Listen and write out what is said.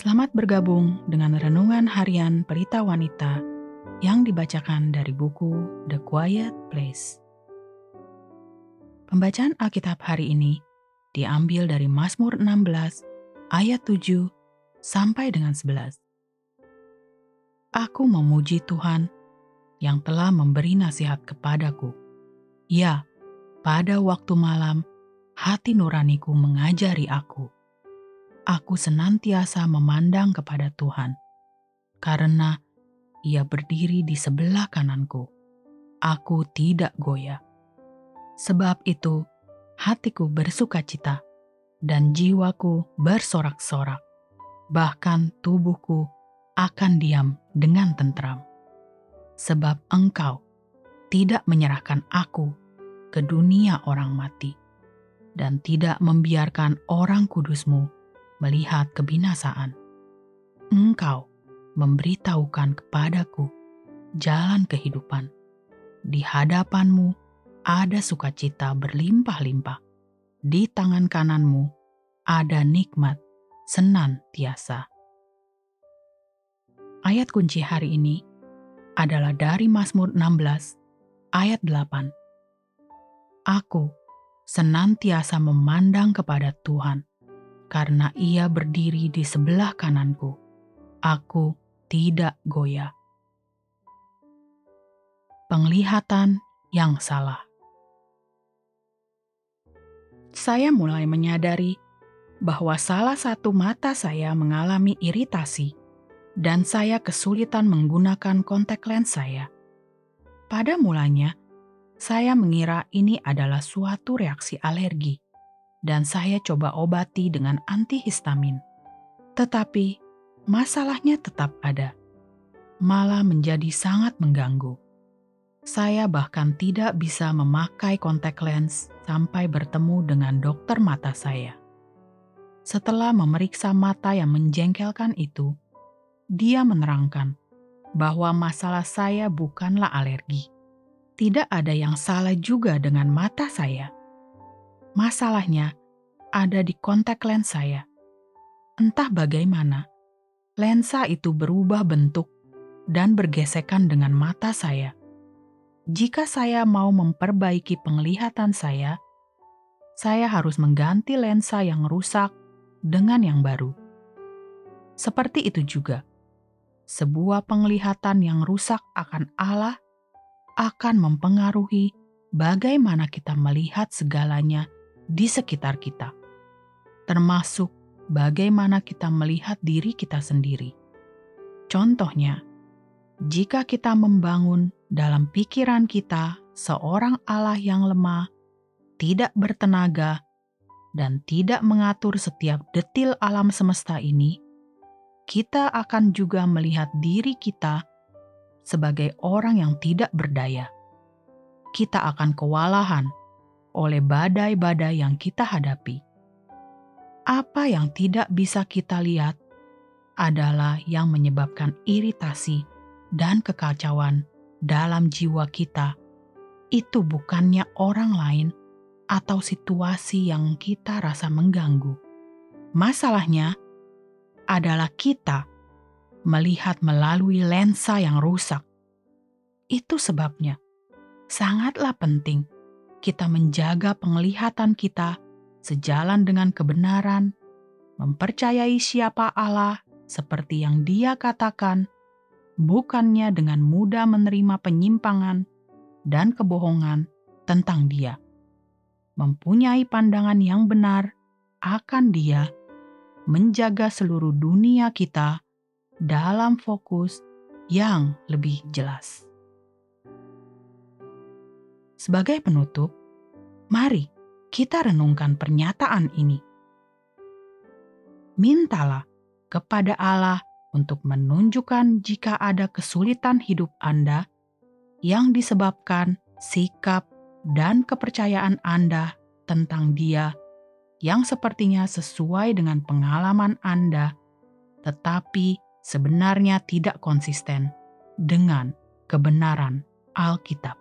Selamat bergabung dengan renungan harian Pelita Wanita yang dibacakan dari buku The Quiet Place. Pembacaan Alkitab hari ini diambil dari Mazmur 16 ayat 7 sampai dengan 11. Aku memuji Tuhan yang telah memberi nasihat kepadaku. Ya, pada waktu malam hati nuraniku mengajari aku aku senantiasa memandang kepada Tuhan, karena Ia berdiri di sebelah kananku. Aku tidak goyah. Sebab itu, hatiku bersuka cita dan jiwaku bersorak-sorak. Bahkan tubuhku akan diam dengan tentram. Sebab engkau tidak menyerahkan aku ke dunia orang mati dan tidak membiarkan orang kudusmu melihat kebinasaan. Engkau memberitahukan kepadaku jalan kehidupan. Di hadapanmu ada sukacita berlimpah-limpah. Di tangan kananmu ada nikmat senantiasa. Ayat kunci hari ini adalah dari Mazmur 16 ayat 8. Aku senantiasa memandang kepada Tuhan karena ia berdiri di sebelah kananku. Aku tidak goyah. Penglihatan yang salah. Saya mulai menyadari bahwa salah satu mata saya mengalami iritasi dan saya kesulitan menggunakan kontak lens saya. Pada mulanya, saya mengira ini adalah suatu reaksi alergi dan saya coba obati dengan antihistamin. Tetapi masalahnya tetap ada, malah menjadi sangat mengganggu. Saya bahkan tidak bisa memakai kontak lens sampai bertemu dengan dokter mata saya. Setelah memeriksa mata yang menjengkelkan itu, dia menerangkan bahwa masalah saya bukanlah alergi. Tidak ada yang salah juga dengan mata saya Masalahnya ada di kontak lens saya. Entah bagaimana, lensa itu berubah bentuk dan bergesekan dengan mata saya. Jika saya mau memperbaiki penglihatan saya, saya harus mengganti lensa yang rusak dengan yang baru. Seperti itu juga, sebuah penglihatan yang rusak akan Allah akan mempengaruhi bagaimana kita melihat segalanya di sekitar kita, termasuk bagaimana kita melihat diri kita sendiri. Contohnya, jika kita membangun dalam pikiran kita seorang Allah yang lemah, tidak bertenaga, dan tidak mengatur setiap detil alam semesta ini, kita akan juga melihat diri kita sebagai orang yang tidak berdaya. Kita akan kewalahan oleh badai-badai yang kita hadapi. Apa yang tidak bisa kita lihat adalah yang menyebabkan iritasi dan kekacauan dalam jiwa kita. Itu bukannya orang lain atau situasi yang kita rasa mengganggu. Masalahnya adalah kita melihat melalui lensa yang rusak. Itu sebabnya sangatlah penting kita menjaga penglihatan kita sejalan dengan kebenaran, mempercayai siapa Allah seperti yang Dia katakan, bukannya dengan mudah menerima penyimpangan dan kebohongan tentang Dia. Mempunyai pandangan yang benar akan Dia, menjaga seluruh dunia kita dalam fokus yang lebih jelas. Sebagai penutup, mari kita renungkan pernyataan ini. Mintalah kepada Allah untuk menunjukkan jika ada kesulitan hidup Anda yang disebabkan sikap dan kepercayaan Anda tentang Dia yang sepertinya sesuai dengan pengalaman Anda, tetapi sebenarnya tidak konsisten dengan kebenaran Alkitab.